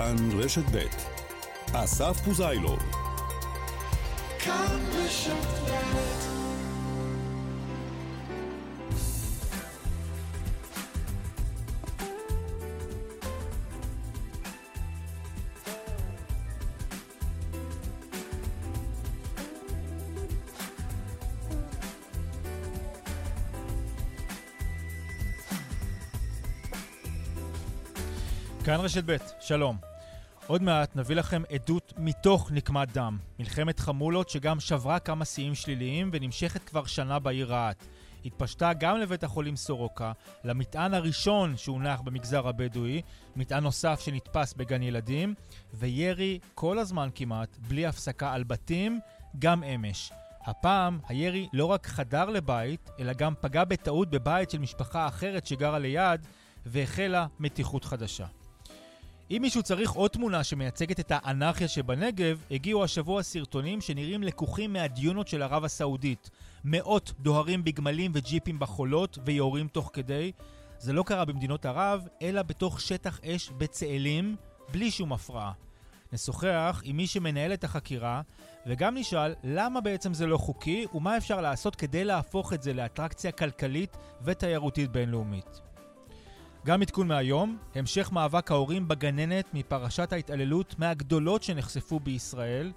כאן רשת ב' אסף פוזיילוב כאן רשת ב' כאן רשת ב', שלום. עוד מעט נביא לכם עדות מתוך נקמת דם. מלחמת חמולות שגם שברה כמה שיאים שליליים ונמשכת כבר שנה בעיר רהט. התפשטה גם לבית החולים סורוקה, למטען הראשון שהונח במגזר הבדואי, מטען נוסף שנתפס בגן ילדים, וירי כל הזמן כמעט, בלי הפסקה על בתים, גם אמש. הפעם הירי לא רק חדר לבית, אלא גם פגע בטעות בבית של משפחה אחרת שגרה ליד, והחלה מתיחות חדשה. אם מישהו צריך עוד תמונה שמייצגת את האנרכיה שבנגב, הגיעו השבוע סרטונים שנראים לקוחים מהדיונות של ערב הסעודית. מאות דוהרים בגמלים וג'יפים בחולות ויורים תוך כדי. זה לא קרה במדינות ערב, אלא בתוך שטח אש בצאלים, בלי שום הפרעה. נשוחח עם מי שמנהל את החקירה, וגם נשאל למה בעצם זה לא חוקי, ומה אפשר לעשות כדי להפוך את זה לאטרקציה כלכלית ותיירותית בינלאומית. גם עדכון מהיום, המשך מאבק ההורים בגננת מפרשת ההתעללות מהגדולות שנחשפו בישראל.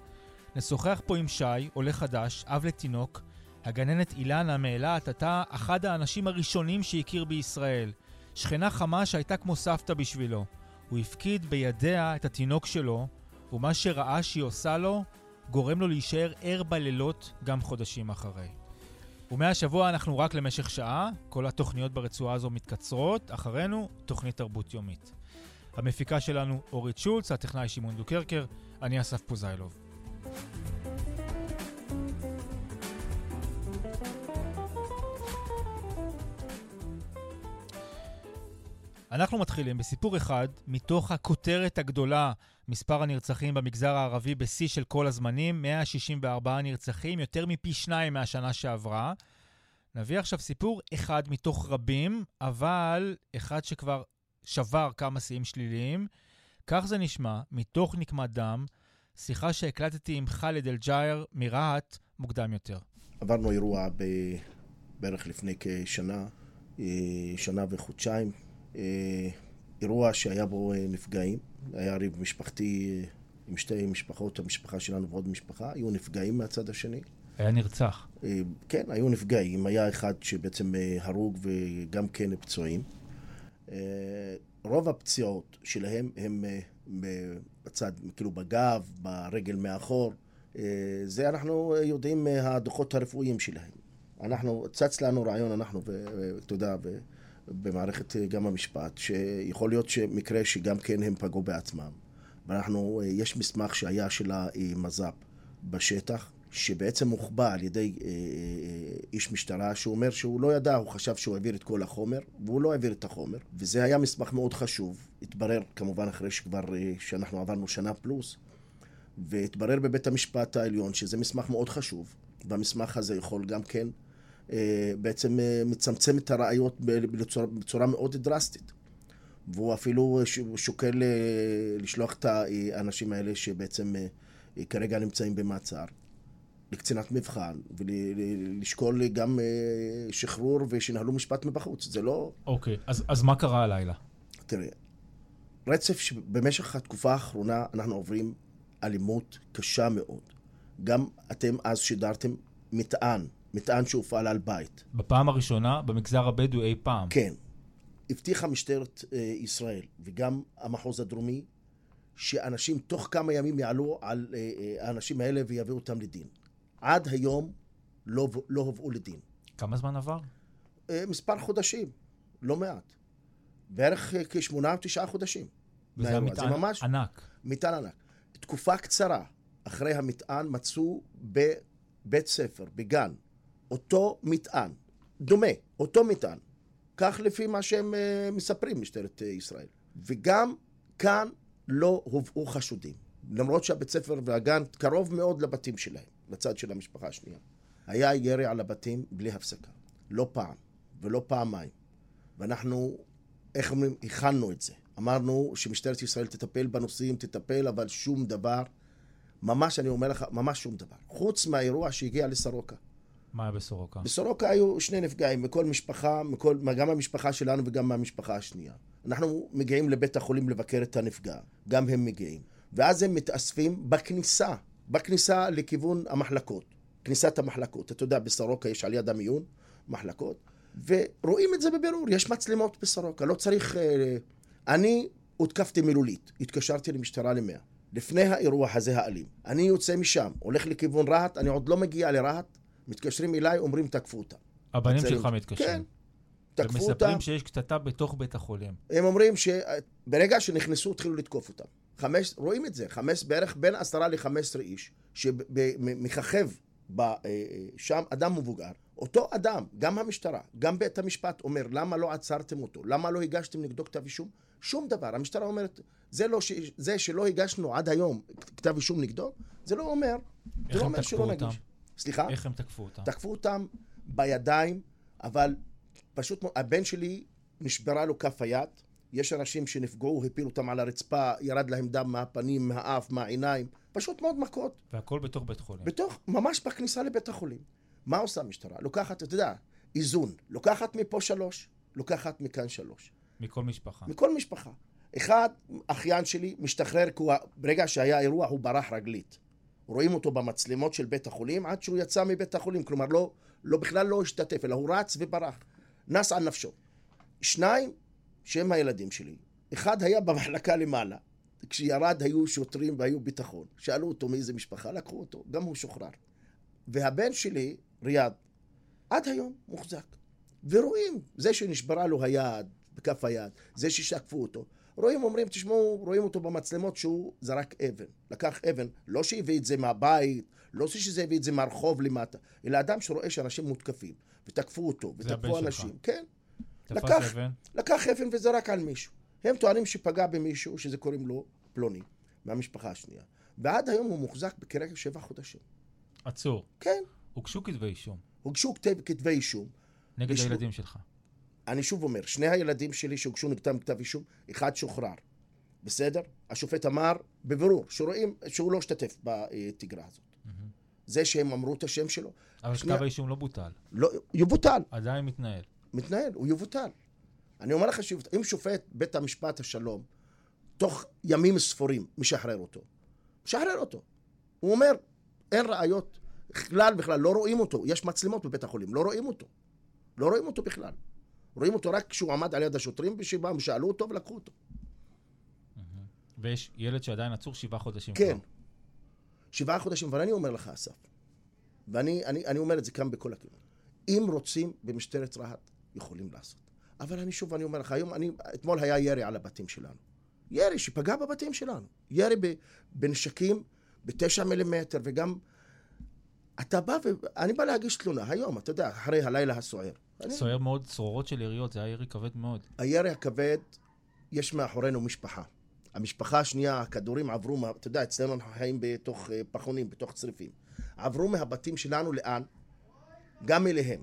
נשוחח פה עם שי, עולה חדש, אב לתינוק. הגננת אילנה מאילת הייתה אחד האנשים הראשונים שהכיר בישראל. שכנה חמה שהייתה כמו סבתא בשבילו. הוא הפקיד בידיה את התינוק שלו, ומה שראה שהיא עושה לו, גורם לו להישאר ער בלילות גם חודשים אחרי. ומהשבוע אנחנו רק למשך שעה, כל התוכניות ברצועה הזו מתקצרות, אחרינו תוכנית תרבות יומית. המפיקה שלנו אורית שולץ, הטכנאי שמעון דוקרקר, אני אסף פוזיילוב. אנחנו מתחילים בסיפור אחד מתוך הכותרת הגדולה, מספר הנרצחים במגזר הערבי בשיא של כל הזמנים, 164 נרצחים, יותר מפי שניים מהשנה שעברה. נביא עכשיו סיפור אחד מתוך רבים, אבל אחד שכבר שבר כמה שיאים שליליים. כך זה נשמע, מתוך נקמת דם, שיחה שהקלטתי עם חאלד אל-ג'איר מרהט מוקדם יותר. עברנו אירוע ב... בערך לפני כשנה, אה, שנה וחודשיים. אה, אירוע שהיה בו אה, נפגעים, היה ריב משפחתי עם שתי משפחות, המשפחה שלנו ועוד משפחה, היו נפגעים מהצד השני. היה נרצח. כן, היו נפגעים, היה אחד שבעצם הרוג וגם כן פצועים. רוב הפציעות שלהם הם בצד, כאילו בגב, ברגל מאחור. זה אנחנו יודעים מהדוחות הרפואיים שלהם. אנחנו, צץ לנו רעיון, אנחנו, ואתה יודע, במערכת אה, גם המשפט, שיכול להיות שמקרה שגם כן הם פגעו בעצמם. ואנחנו, אה, יש מסמך שהיה של המז"פ בשטח, שבעצם הוחבא על ידי אה, איש משטרה, שהוא אומר שהוא לא ידע, הוא חשב שהוא העביר את כל החומר, והוא לא העביר את החומר. וזה היה מסמך מאוד חשוב. התברר כמובן אחרי שכבר, שאנחנו עברנו שנה פלוס, והתברר בבית המשפט העליון שזה מסמך מאוד חשוב, והמסמך הזה יכול גם כן אה, בעצם אה, מצמצם את הראיות בצורה, בצורה מאוד דרסטית. והוא אפילו שוקל אה, לשלוח את האנשים האלה שבעצם כרגע נמצאים במעצר לקצינת מבחן ולשקול גם שחרור ושינהלו משפט מבחוץ. זה לא... אוקיי, okay. אז, אז מה קרה הלילה? תראה, רצף שבמשך התקופה האחרונה אנחנו עוברים אלימות קשה מאוד. גם אתם אז שידרתם מטען מטען שהופעל על בית. בפעם הראשונה במגזר הבדואי אי פעם. כן. הבטיחה משטרת אה, ישראל וגם המחוז הדרומי שאנשים תוך כמה ימים יעלו על אה, אה, האנשים האלה ויביאו אותם לדין. עד היום לא, לא הובאו לדין. כמה זמן עבר? אה, מספר חודשים, לא מעט. בערך אה, כשמונה או תשעה חודשים. וזה המטען ממש ענק. מטען ענק. תקופה קצרה אחרי המטען מצאו בבית ספר, בגן, אותו מטען, דומה, אותו מטען. כך לפי מה שהם uh, מספרים, משטרת uh, ישראל. וגם כאן לא הובאו חשודים. למרות שהבית ספר והגן קרוב מאוד לבתים שלהם, לצד של המשפחה השנייה. היה ירי על הבתים בלי הפסקה. לא פעם ולא פעמיים. ואנחנו, איך אומרים, הכנו את זה. אמרנו שמשטרת ישראל תטפל בנושאים, תטפל, אבל שום דבר, ממש, אני אומר לך, ממש שום דבר. חוץ מהאירוע שהגיע לסורוקה. מה היה בסורוקה? בסורוקה היו שני נפגעים, מכל משפחה, מכל, גם מהמשפחה שלנו וגם מהמשפחה השנייה. אנחנו מגיעים לבית החולים לבקר את הנפגע, גם הם מגיעים. ואז הם מתאספים בכניסה, בכניסה לכיוון המחלקות, כניסת המחלקות. אתה יודע, בסורוקה יש על יד המיון מחלקות, ורואים את זה בבירור, יש מצלמות בסורוקה, לא צריך... אה, אני הותקפתי מילולית, התקשרתי למשטרה למאה. לפני האירוע הזה האלים. אני יוצא משם, הולך לכיוון רהט, אני עוד לא מגיע לרהט, מתקשרים אליי, אומרים תקפו אותה. הבנים הצעירים. שלך מתקשרים. כן. תקפו אותה. ומספרים שיש קטטה בתוך בית החולים. הם אומרים שברגע שנכנסו התחילו לתקוף אותם. חמש, רואים את זה, חמש, בערך בין עשרה לחמש עשרה איש, שמככב ב- אה, שם אדם מבוגר. אותו אדם, גם המשטרה, גם בית המשפט אומר, למה לא עצרתם אותו? למה לא הגשתם נגדו כתב אישום? שום דבר. המשטרה אומרת, זה, לא ש... זה שלא הגשנו עד היום כתב אישום נגדו, זה לא אומר, זה לא אומר שלא? נגיש. סליחה? איך הם תקפו אותה? תקפו אותם בידיים, אבל פשוט הבן שלי נשברה לו כף היד, יש אנשים שנפגעו, הפילו אותם על הרצפה, ירד להם דם מהפנים, מהאף, מהעיניים, פשוט מאוד מכות, והכל בתוך בית חולים. בתוך, ממש בכניסה לבית החולים. מה עושה המשטרה? לוקחת, אתה יודע, איזון, לוקחת מפה שלוש, לוקחת מכאן שלוש. מכל משפחה. מכל משפחה. אחד, אחיין שלי, משתחרר, ברגע שהיה אירוע הוא ברח רגלית. רואים אותו במצלמות של בית החולים עד שהוא יצא מבית החולים, כלומר לא, לא בכלל לא השתתף, אלא הוא רץ וברח. נס על נפשו. שניים, שהם הילדים שלי. אחד היה במחלקה למעלה. כשירד היו שוטרים והיו ביטחון. שאלו אותו מאיזה משפחה, לקחו אותו, גם הוא שוחרר. והבן שלי, ריאד, עד היום מוחזק. ורואים, זה שנשברה לו היד, בכף היד, זה ששקפו אותו, רואים, אומרים, תשמעו, רואים אותו במצלמות שהוא זרק אבן. לקח אבן, לא שהביא את זה מהבית, לא שזה הביא את זה מהרחוב למטה, אלא אדם שרואה שאנשים מותקפים, ותקפו אותו, ותקפו שלך. אנשים. כן, תפס לקח. אבן, לקח אבן וזרק על מישהו. הם טוענים שפגע במישהו, שזה קוראים לו פלוני, מהמשפחה השנייה. ועד היום הוא מוחזק בכרגע שבע חודשים. עצור. כן, הוגשו כתבי אישום. הוגשו כתב, כתבי אישום. נגד יש לו- הילדים שלך. אני שוב אומר, שני הילדים שלי שהוגשו נגדם כתב אישום, אחד שוחרר. בסדר? השופט אמר בבירור שרואים שהוא לא השתתף בתגרה הזאת. זה שהם אמרו את השם שלו, אבל שנייה. כתב האישום לא בוטל. לא, יבוטל, עדיין מתנהל. מתנהל, הוא יבוטל. אני אומר לך שאם שופט בית המשפט השלום, תוך ימים ספורים, משחרר אותו, משחרר אותו. הוא אומר, אין ראיות, בכלל בכלל, לא רואים אותו, יש מצלמות בבית החולים, לא רואים אותו. לא רואים אותו בכלל. רואים אותו רק כשהוא עמד על יד השוטרים, ושבאו, שאלו אותו ולקחו אותו. ויש ילד שעדיין עצור שבעה חודשים. כן. כבר. שבעה חודשים, אבל אני אומר לך, אסף, ואני אני, אני אומר את זה כאן בכל הכיוון, אם רוצים במשטרת רהט, יכולים לעשות. אבל אני שוב, אני אומר לך, היום, אני, אתמול היה ירי על הבתים שלנו. ירי שפגע בבתים שלנו. ירי בנשקים בתשע מילימטר, וגם... אתה בא ו... אני בא להגיש תלונה היום, אתה יודע, אחרי הלילה הסוער. אני- סוער מאוד, צרורות של יריות, זה היה ירי כבד מאוד. הירי הכבד, יש מאחורינו משפחה. המשפחה השנייה, הכדורים עברו, מה, אתה יודע, אצלנו אנחנו חיים בתוך אה, פחונים, בתוך צריפים. עברו מהבתים שלנו לאן? גם אליהם.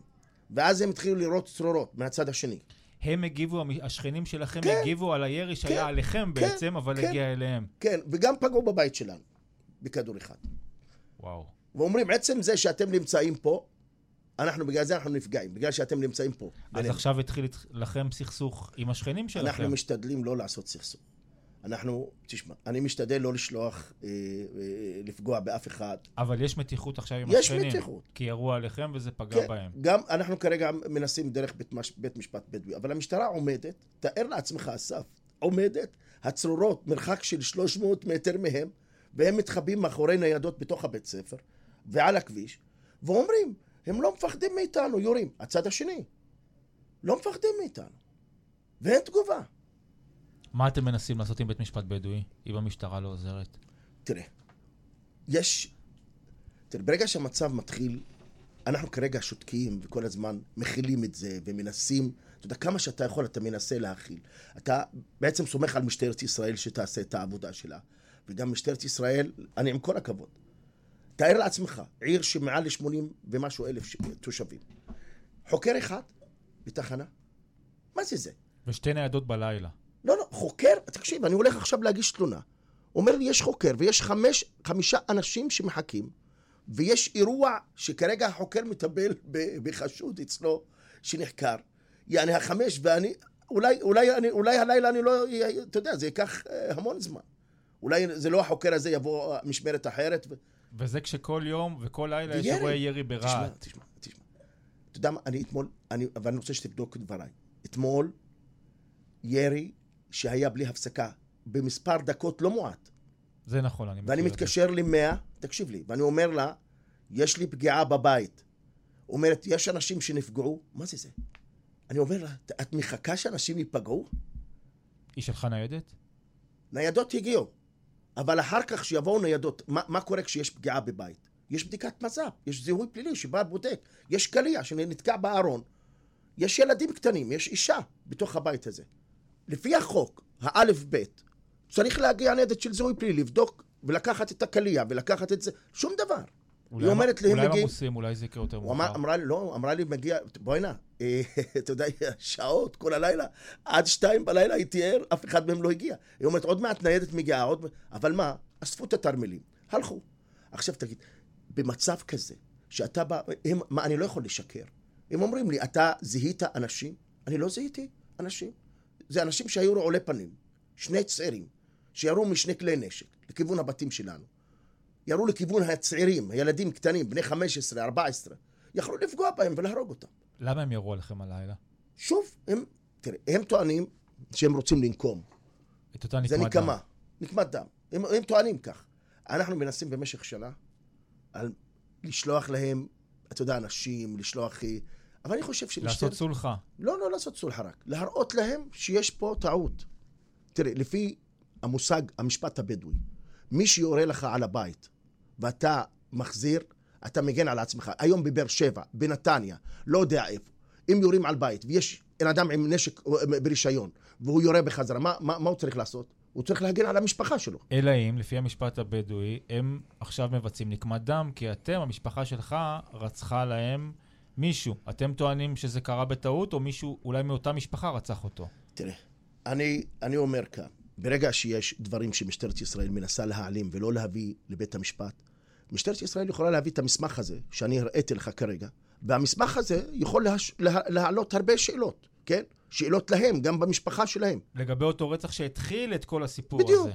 ואז הם התחילו לראות צרורות מהצד השני. הם הגיבו, השכנים שלכם כן. הגיבו על הירי שהיה כן. עליכם כן. בעצם, אבל כן. הגיע אליהם. כן, וגם פגעו בבית שלנו, בכדור אחד. וואו. ואומרים, עצם זה שאתם נמצאים פה, אנחנו, בגלל זה אנחנו נפגעים, בגלל שאתם נמצאים פה. אז בינינו. עכשיו התחיל לכם סכסוך עם השכנים שלכם. אנחנו משתדלים לא לעשות סכסוך. אנחנו, תשמע, אני משתדל לא לשלוח, אה, אה, לפגוע באף אחד. אבל יש מתיחות עכשיו עם יש השכנים. מתיחות. כי ירו עליכם וזה פגע כן, בהם. גם אנחנו כרגע מנסים דרך בית, מש, בית משפט בדואי, אבל המשטרה עומדת, תאר לעצמך, אסף, עומדת, הצרורות, מרחק של 300 מטר מהם, והם מתחבאים מאחורי ניידות בתוך הבית ספר, ועל הכביש, ואומרים, הם לא מפחדים מאיתנו, יורים. הצד השני, לא מפחדים מאיתנו. ואין תגובה. מה אתם מנסים לעשות עם בית משפט בדואי, אם המשטרה לא עוזרת? תראה, יש... תראה, ברגע שהמצב מתחיל, אנחנו כרגע שותקים וכל הזמן מכילים את זה ומנסים, אתה יודע, כמה שאתה יכול אתה מנסה להכיל. אתה בעצם סומך על משטרת ישראל שתעשה את העבודה שלה. וגם משטרת ישראל, אני עם כל הכבוד. תאר לעצמך, עיר שמעל ל-80 ומשהו אלף ש- תושבים. חוקר אחד בתחנה? מה זה זה? ושתי ניידות בלילה. לא, לא, חוקר, תקשיב, אני הולך עכשיו להגיש תלונה. אומר לי, יש חוקר ויש חמש, חמישה אנשים שמחכים, ויש אירוע שכרגע החוקר מטפל בחשוד אצלו שנחקר. יעני החמש ואני, אולי, אולי, אני, אולי הלילה אני לא, אתה יודע, זה ייקח אה, המון זמן. אולי זה לא החוקר הזה, יבוא משמרת אחרת. ו... וזה כשכל יום וכל לילה יש. אירועי ירי תשמע, ברהט. תשמע, תשמע. אתה יודע מה, אני אתמול, אני, ואני רוצה שתבדוק את דבריי. אתמול, ירי שהיה בלי הפסקה, במספר דקות לא מועט. זה נכון, אני מכיר ואני. מתקשר למאה, תקשיב לי, ואני אומר לה, יש לי פגיעה בבית. אומרת, יש אנשים שנפגעו? מה זה זה? אני אומר לה, את מחכה שאנשים ייפגעו? היא שלחה ניידת? ניידות הגיעו, אבל אחר כך שיבואו ניידות, מה, מה קורה כשיש פגיעה בבית? יש בדיקת מז"פ, יש זיהוי פלילי שבא בודק, יש קליע שנתקע בארון, יש ילדים קטנים, יש אישה בתוך הבית הזה. לפי החוק, האלף בית, צריך להגיע ניידת של זיהוי פלילי, לבדוק ולקחת את הקליע ולקחת את זה, שום דבר. אולי היא אומרת לי, הם אולי הם מגיעים... עמוסים, אולי זה יקרה יותר מאוחר. אמרה לי, לא, אמרה לי, מגיע, בואי נא, אתה יודע, שעות, כל הלילה, עד שתיים בלילה הייתי ער, אף אחד מהם לא הגיע. היא אומרת, עוד מעט ניידת מגיעה, עוד... מעט." אבל מה, אספו את התרמילים, הלכו. עכשיו תגיד, במצב כזה, שאתה בא, הם, מה, אני לא יכול לשקר. הם אומרים לי, אתה זיהית אנשים? אני לא זיהיתי אנשים. זה אנשים שהיו רעולי פנים, שני צעירים, שירו משני כלי נשק לכיוון הבתים שלנו. ירו לכיוון הצעירים, הילדים קטנים, בני 15, 14. יכלו לפגוע בהם ולהרוג אותם. למה הם ירו עליכם הלילה? שוב, הם, תראה, הם טוענים שהם רוצים לנקום. את אותה זה נקמת דם. נקמה, נקמת דם. הם, הם טוענים כך. אנחנו מנסים במשך שנה על לשלוח להם, אתה יודע, אנשים, לשלוח... אבל אני חושב שמשטרת... לעשות סולחה. לא, לא לעשות סולחה רק. להראות להם שיש פה טעות. תראה, לפי המושג, המשפט הבדואי, מי שיורה לך על הבית ואתה מחזיר, אתה מגן על עצמך. היום בבאר שבע, בנתניה, לא יודע איפה, אם יורים על בית ויש אדם עם נשק אה, ברישיון והוא יורה בחזרה, מה, מה, מה הוא צריך לעשות? הוא צריך להגן על המשפחה שלו. אלא אם, לפי המשפט הבדואי, הם עכשיו מבצעים נקמת דם, כי אתם, המשפחה שלך, רצחה להם מישהו. אתם טוענים שזה קרה בטעות, או מישהו, אולי מאותה משפחה, רצח אותו. תראה, אני, אני אומר כאן, ברגע שיש דברים שמשטרת ישראל מנסה להעלים ולא להביא לבית המשפט, משטרת ישראל יכולה להביא את המסמך הזה, שאני הראיתי לך כרגע, והמסמך הזה יכול להש... לה... להעלות הרבה שאלות, כן? שאלות להם, גם במשפחה שלהם. לגבי אותו רצח שהתחיל את כל הסיפור בדיוק. הזה.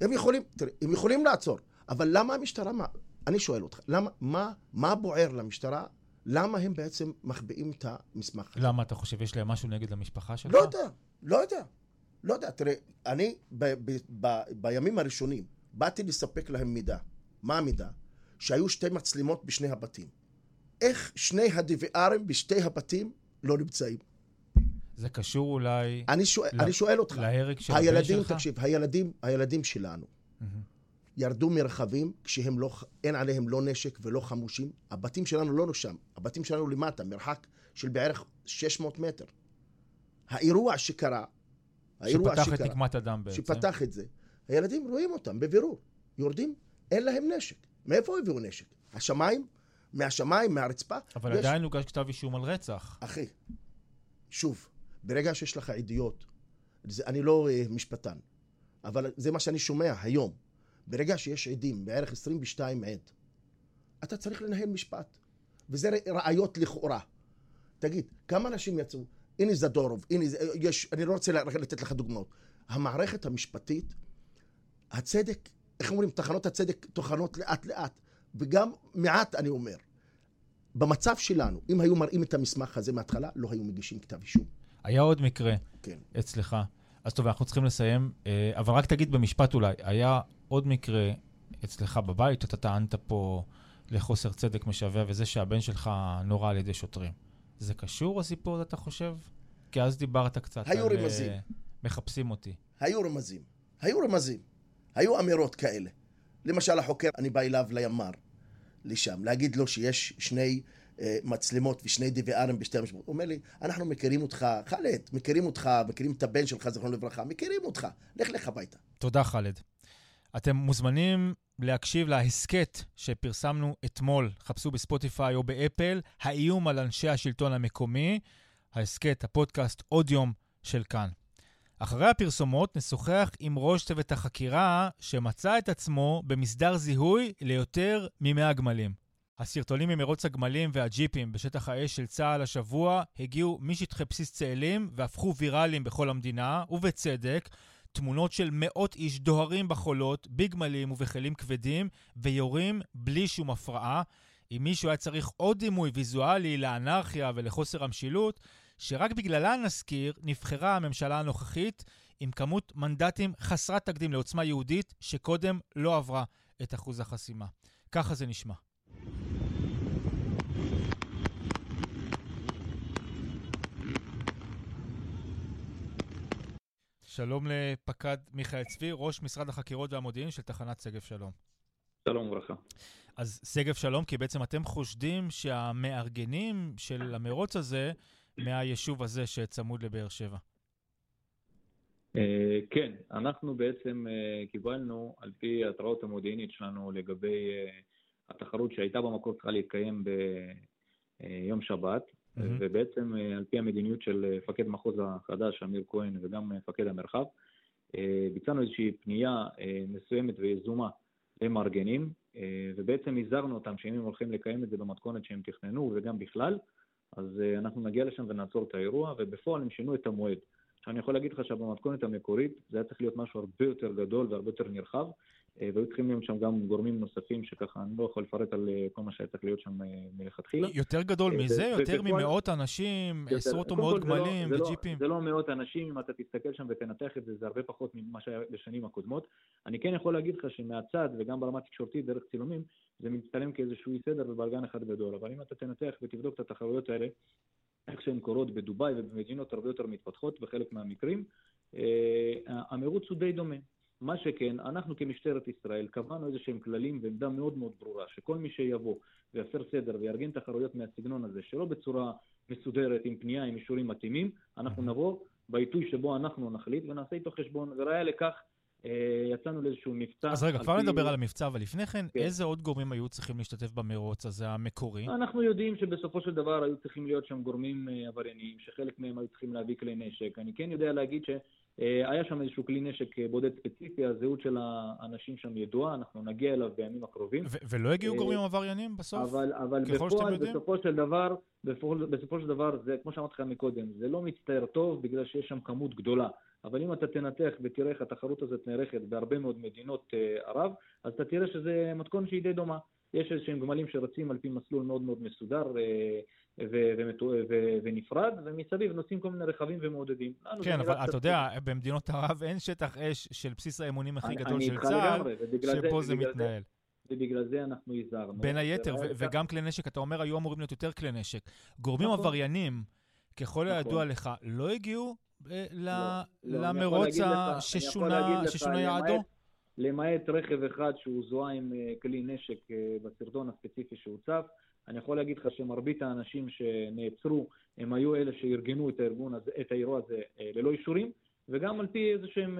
הם יכולים, תראה, הם יכולים לעצור, אבל למה המשטרה, מה, אני שואל אותך, למה, מה, מה בוער למשטרה? למה הם בעצם מחביאים את המסמך הזה? למה אתה חושב, יש להם משהו נגד המשפחה שלך? לא יודע, לא יודע. לא יודע, תראה, אני ב- ב- ב- בימים הראשונים באתי לספק להם מידע. מה המידע? שהיו שתי מצלמות בשני הבתים. איך שני ה-DVRים בשתי הבתים לא נמצאים? זה קשור אולי אני שואל, ל- אני שואל אותך, להרג של הבן שלך? תקשיב, הילדים, הילדים שלנו מהמם. ירדו מרכבים כשהם לא, אין עליהם לא נשק ולא חמושים. הבתים שלנו לא שם, הבתים שלנו למטה, מרחק של בערך 600 מטר. האירוע שקרה, האירוע שפתח את שקרה, נקמת הדם בעצם. שפתח את זה, הילדים רואים אותם בבירור, יורדים, אין להם נשק. מאיפה הביאו נשק? השמיים? מהשמיים, מהרצפה? אבל יש- עדיין הוגש כתב אישום על רצח. אחי, שוב, ברגע שיש לך עדויות, זה, אני לא uh, משפטן, אבל זה מה שאני שומע היום. ברגע שיש עדים, בערך 22 עד, אתה צריך לנהל משפט. וזה ראיות לכאורה. תגיד, כמה אנשים יצאו? הנה זדורוב, הנה, זה- יש, אני לא רוצה לתת לך דוגמאות. המערכת המשפטית, הצדק, איך אומרים, תחנות הצדק טוחנות לאט לאט, וגם מעט, אני אומר. במצב שלנו, אם היו מראים את המסמך הזה מההתחלה, לא היו מגישים כתב אישום. היה עוד מקרה כן. אצלך. אז טוב, אנחנו צריכים לסיים, אה, אבל רק תגיד במשפט אולי, היה עוד מקרה אצלך בבית, אתה טענת פה לחוסר צדק משווע, וזה שהבן שלך נורה על ידי שוטרים. זה קשור הסיפור הזה, אתה חושב? כי אז דיברת קצת היו על... אה, רמזים. מחפשים אותי. היו רמזים. היו רמזים. היו אמירות כאלה. למשל, החוקר, אני בא אליו לימ"ר, לשם, להגיד לו שיש שני אה, מצלמות ושני DVRים בשתי המשמעות. הוא אומר לי, אנחנו מכירים אותך, חאלד, מכירים אותך, מכירים את הבן שלך, זכרונו לברכה, מכירים אותך, לך לך הביתה. תודה, חאלד. אתם מוזמנים להקשיב להסכת שפרסמנו אתמול, חפשו בספוטיפיי או באפל, האיום על אנשי השלטון המקומי, ההסכת, הפודקאסט, עוד יום של כאן. אחרי הפרסומות נשוחח עם ראש צוות החקירה שמצא את עצמו במסדר זיהוי ליותר מ-100 גמלים. הסרטונים ממרוץ הגמלים והג'יפים בשטח האש של צה"ל השבוע הגיעו משטחי בסיס צאלים והפכו ויראליים בכל המדינה, ובצדק, תמונות של מאות איש דוהרים בחולות, בגמלים ובכלים כבדים, ויורים בלי שום הפרעה. אם מישהו היה צריך עוד דימוי ויזואלי לאנרכיה ולחוסר המשילות, שרק בגללה נזכיר, נבחרה הממשלה הנוכחית עם כמות מנדטים חסרת תקדים לעוצמה יהודית, שקודם לא עברה את אחוז החסימה. ככה זה נשמע. שלום לפקד מיכאל צבי, ראש משרד החקירות והמודיעין של תחנת שגב שלום. שלום וברכה. אז שגב שלום, כי בעצם אתם חושדים שהמארגנים של המרוץ הזה מהיישוב הזה שצמוד לבאר שבע. אה, כן, אנחנו בעצם אה, קיבלנו, על פי התראות המודיעינית שלנו לגבי אה, התחרות שהייתה במקור צריכה להתקיים ביום שבת, mm-hmm. ובעצם על פי המדיניות של מפקד מחוז החדש, אמיר כהן, וגם מפקד המרחב, ביצענו איזושהי פנייה מסוימת ויזומה למארגנים, ובעצם הזהרנו אותם שאם הם הולכים לקיים את זה במתכונת שהם תכננו, וגם בכלל, אז אה, אנחנו נגיע לשם ונעצור את האירוע, ובפועל הם שינו את המועד. אני יכול להגיד לך שבמתכונת המקורית זה היה צריך להיות משהו הרבה יותר גדול והרבה יותר נרחב, והיו צריכים להיות שם גם גורמים נוספים שככה אני לא יכול לפרט על אה, כל מה שהיה צריך להיות שם מלכתחילה. יותר גדול מזה? יותר ממאות אנשים, עשרות או מאות לא- גמלים לא- וג'יפים? זה לא מאות אנשים, אם אתה תסתכל שם ותנתח את זה, זה הרבה פחות ממה שהיה בשנים הקודמות. אני כן יכול להגיד לך שמהצד וגם ברמה התקשורתית דרך צילומים, זה מצטלם כאיזשהו אי סדר ובלגן אחד גדול, אבל אם אתה תנתח ותבדוק את התחרויות האלה, איך שהן קורות בדובאי ובמדינות הרבה יותר מתפתחות בחלק מהמקרים, אה, המרוץ הוא די דומה. מה שכן, אנחנו כמשטרת ישראל קבענו איזה שהם כללים ועמדה מאוד מאוד ברורה, שכל מי שיבוא ויפר סדר ויארגן תחרויות מהסגנון הזה, שלא בצורה מסודרת, עם פנייה, עם אישורים מתאימים, אנחנו נבוא בעיתוי שבו אנחנו נחליט ונעשה איתו חשבון, וראיה לכך אה, יצאנו לאיזשהו מבצע. אז רגע, כבר. נדבר על המבצע, אבל לפני כן, כן, איזה עוד גורמים היו צריכים להשתתף במרוץ הזה המקורי? אנחנו יודעים שבסופו של דבר היו צריכים להיות שם גורמים אה, עברייניים, שחלק מהם היו צריכים להביא כלי נשק. אני כן יודע להגיד שהיה שם איזשהו כלי נשק אה, בודד ספציפי, הזהות של האנשים שם ידועה, אנחנו נגיע אליו בימים הקרובים. ולא הגיעו גורמים עבריינים בסוף? אבל, אבל בפועל, בסופו של דבר, בסופו של דבר, זה כמו שאמרתי לך מקודם, זה לא מצטער טוב בגלל שיש שם כמות גדולה. אבל אם אתה תנתח ותראה איך התחרות הזאת נערכת בהרבה מאוד מדינות אה, ערב, אז אתה תראה שזה מתכון שהיא די דומה. יש איזשהם גמלים שרצים על פי מסלול מאוד מאוד מסודר אה, ונפרד, ומסביב נוסעים כל מיני רכבים ומעודדים. כן, אבל אתה יודע, במדינות ערב אין שטח אש של בסיס האמונים הכי גדול של צה"ל, שפה זה מתנהל. ובגלל זה אנחנו הזהרנו. בין היתר, וגם כלי נשק, אתה אומר, היו אמורים להיות יותר כלי נשק. גורמים נכון. עבריינים, ככל הידוע נכון. לך, לא הגיעו אה, לא, לא, למרוץ ששונה יעדו? למעט רכב אחד שהוא זוהה עם אה, כלי נשק אה, בסרטון הספציפי שהוצף. אני יכול להגיד לך שמרבית האנשים שנעצרו הם היו אלה שארגנו את, את האירוע הזה ללא אישורים, וגם על פי איזה שהם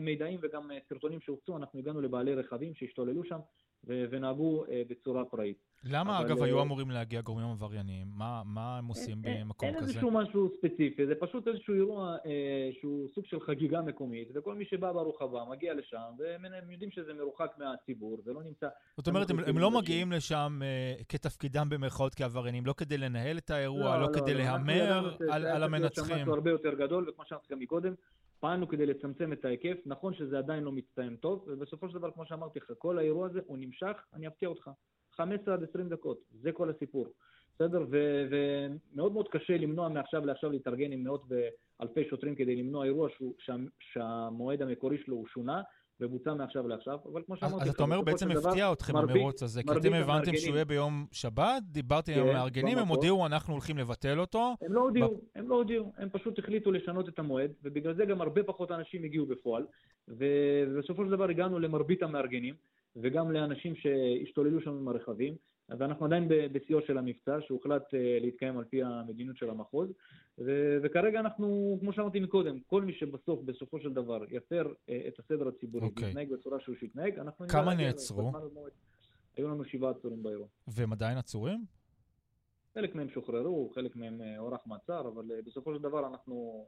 מידעים וגם סרטונים שהופצו, אנחנו הגענו לבעלי רכבים שהשתוללו שם ונהגו בצורה פראית. למה, אבל... אגב, היו אמורים להגיע גורמים עברייניים? מה, מה הם עושים אין, במקום אין כזה? אין איזשהו משהו ספציפי, זה פשוט איזשהו אירוע אה, שהוא סוג של חגיגה מקומית, וכל מי שבא ברוך הבא מגיע לשם, והם יודעים שזה מרוחק מהציבור, זה לא נמצא... זאת אומרת, הם, הם לא מגיעים לשם אה, כתפקידם במרכאות כעבריינים, לא כדי לנהל את האירוע, לא, לא, לא כדי לא, להמר על, על המנצחים. זה משהו הרבה יותר גדול, וכמו שאמרתי גם מקודם, פעלנו כדי לצמצם את ההיקף, נכון שזה עדיין לא מצטיים טוב, ובסופו של דבר, כמו שאמרתי לך, כל האירוע הזה הוא נמשך, אני אפתיע אותך. 15 עד 20 דקות, זה כל הסיפור. בסדר? ומאוד מאוד קשה למנוע מעכשיו לעכשיו להתארגן עם מאות ואלפי שוטרים כדי למנוע אירוע שהוא, שה, שהמועד המקורי שלו הוא שונה, ובוצע מעכשיו לעכשיו, אבל כמו שאמרתי... אז אתה אומר, בעצם הפתיע אתכם המרוץ הזה, כי אתם הבנתם שהוא יהיה ביום שבת, דיברתי עם כן, המארגנים, הם הודיעו, אנחנו הולכים לבטל אותו. הם לא הודיעו, הם לא הודיעו, הם פשוט החליטו לשנות את המועד, ובגלל זה גם הרבה פחות אנשים הגיעו בפועל, ובסופו של דבר הגענו למרבית המארגנים. וגם לאנשים שהשתוללו שם עם הרכבים, ואנחנו עדיין בשיאו של המבצע, שהוחלט אה, להתקיים על פי המדיניות של המחוז, ו- וכרגע אנחנו, כמו שאמרתי מקודם, כל מי שבסוף, בסופו של דבר, יפר אה, את הסדר הציבורי, okay. אוקיי. יתנהג בצורה שהוא שיתנהג, אנחנו... כמה נעצרו? היו לנו שבעה עצורים באירוע. והם עדיין עצורים? חלק מהם שוחררו, חלק מהם הוארך אה, מעצר, אבל בסופו של דבר אנחנו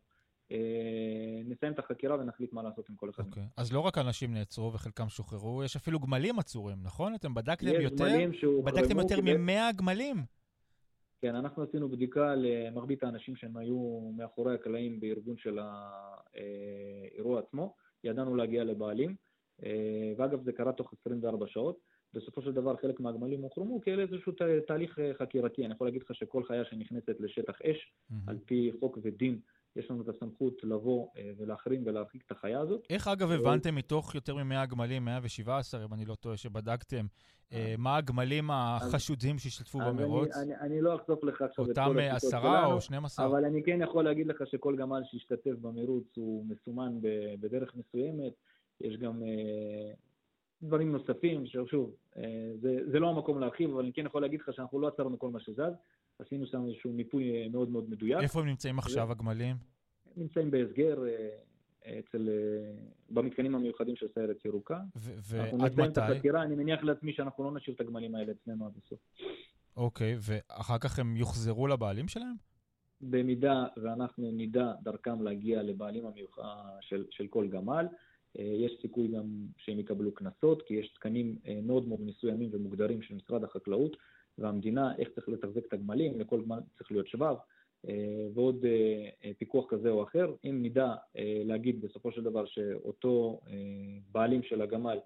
נסיים את החקירה ונחליט מה לעשות עם כל אחד. אוקיי. אז לא רק אנשים נעצרו וחלקם שוחררו, יש אפילו גמלים עצורים, נכון? אתם בדקתם יותר? בדקתם יותר כדי- מ-100 גמלים. כן, אנחנו עשינו בדיקה למרבית האנשים שהם היו מאחורי הקלעים בארגון של האירוע עצמו, ידענו להגיע לבעלים, אה, ואגב זה קרה תוך 24 שעות. בסופו של דבר חלק מהגמלים הוחרמו כאל איזשהו תהליך אה, חקירתי. אני יכול להגיד לך שכל חיה שנכנסת לשטח אש, מהמם. על פי חוק ודין, יש לנו את הסמכות לבוא אה, ולהחרים ולהרחיק את החיה הזאת. איך אגב הבנתם מתוך יותר מ-100 גמלים, 117 אם אני לא טועה, שבדקתם, אה, מה הגמלים החשודים שהשתתפו אני- במרוץ? אני, אני לא אחשוף לך עכשיו את אותם כל אה, השיטות עשרה או 12? אבל אני כן יכול להגיד לך שכל גמל שהשתתף במרוץ הוא מסומן בדרך מסוימת. יש גם אה, דברים נוספים, ששוב, אה, זה, זה לא המקום להרחיב, אבל אני כן יכול להגיד לך שאנחנו לא עצרנו כל מה שזז. עשינו שם איזשהו מיפוי אה, מאוד מאוד מדויק. איפה הם נמצאים עכשיו, הגמלים? נמצאים בהסגר אה, אצל, אה, במתקנים המיוחדים של סיירת ירוקה. ו- אנחנו ועד נסיים את מתי? החקירה, אני מניח לעצמי שאנחנו לא נשאיר את הגמלים האלה אצלנו עד הסוף. אוקיי, ואחר כך הם יוחזרו לבעלים שלהם? במידה ואנחנו נדע דרכם להגיע לבעלים המיוחד של, של כל גמל, יש סיכוי גם שהם יקבלו קנסות, כי יש תקנים מאוד מאוד מסוימים ומוגדרים של משרד החקלאות והמדינה, איך צריך לתחזק את הגמלים, לכל גמל צריך להיות שבב, אה, ועוד אה, אה, פיקוח כזה או אחר. אם נדע להגיד בסופו של דבר שאותו בעלים של הגמל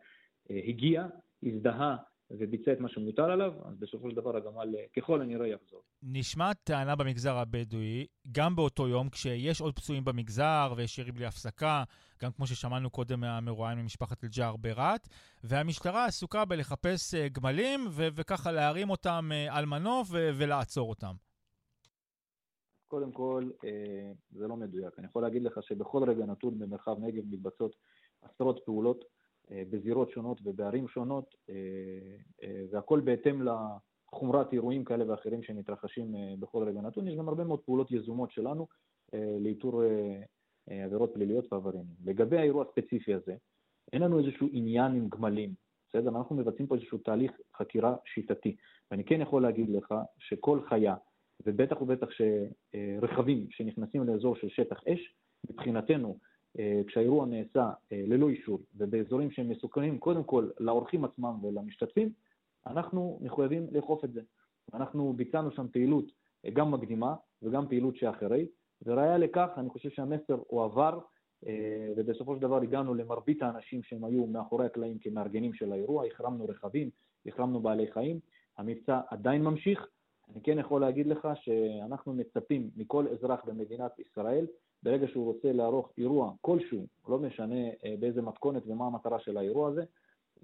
הגיע, הזדהה וביצע את מה שמוטל עליו, אז בסופו של דבר הגמל אה, ככל הנראה יחזור. נשמעת טענה במגזר הבדואי, גם באותו יום, כשיש עוד פצועים במגזר ויש ירי בלי הפסקה, גם כמו ששמענו קודם מהמרואיין ממשפחת אל-ג'ער ברהט, והמשטרה עסוקה בלחפש אה, גמלים ו- וככה להרים אותם אה, על מנוף ו- ולעצור אותם. קודם כל, זה לא מדויק. אני יכול להגיד לך שבכל רגע נתון במרחב נגב מתבצעות עשרות פעולות בזירות שונות ובערים שונות, אה, אה, והכל בהתאם לחומרת אירועים כאלה ואחרים שמתרחשים אה, בכל רגע נתון. יש גם הרבה מאוד פעולות יזומות שלנו אה, לאיתור אה, אה, עבירות פליליות ועבריינים. לגבי האירוע הספציפי הזה, אין לנו איזשהו עניין עם גמלים, בסדר? אנחנו מבצעים פה איזשהו תהליך חקירה שיטתי. ואני כן יכול להגיד לך שכל חיה, ובטח ובטח שרכבים שנכנסים לאזור של שטח אש, מבחינתנו, אה, כשהאירוע נעשה אה, ללא אישור ובאזורים שהם מסוכנים קודם כל לאורחים עצמם ולמשתתפים, אנחנו מחויבים לאכוף את זה. אנחנו ביצענו שם פעילות אה, גם מקדימה וגם פעילות שאחרי, וראיה לכך, אני חושב שהמסר הועבר, אה, ובסופו של דבר הגענו למרבית האנשים שהם היו מאחורי הקלעים כמארגנים של האירוע, החרמנו רכבים, החרמנו בעלי חיים, המבצע עדיין ממשיך. אני כן יכול להגיד לך שאנחנו מצפים מכל אזרח במדינת ישראל, ברגע שהוא רוצה לערוך אירוע כלשהו, לא משנה אה, באיזה מתכונת ומה המטרה של האירוע הזה,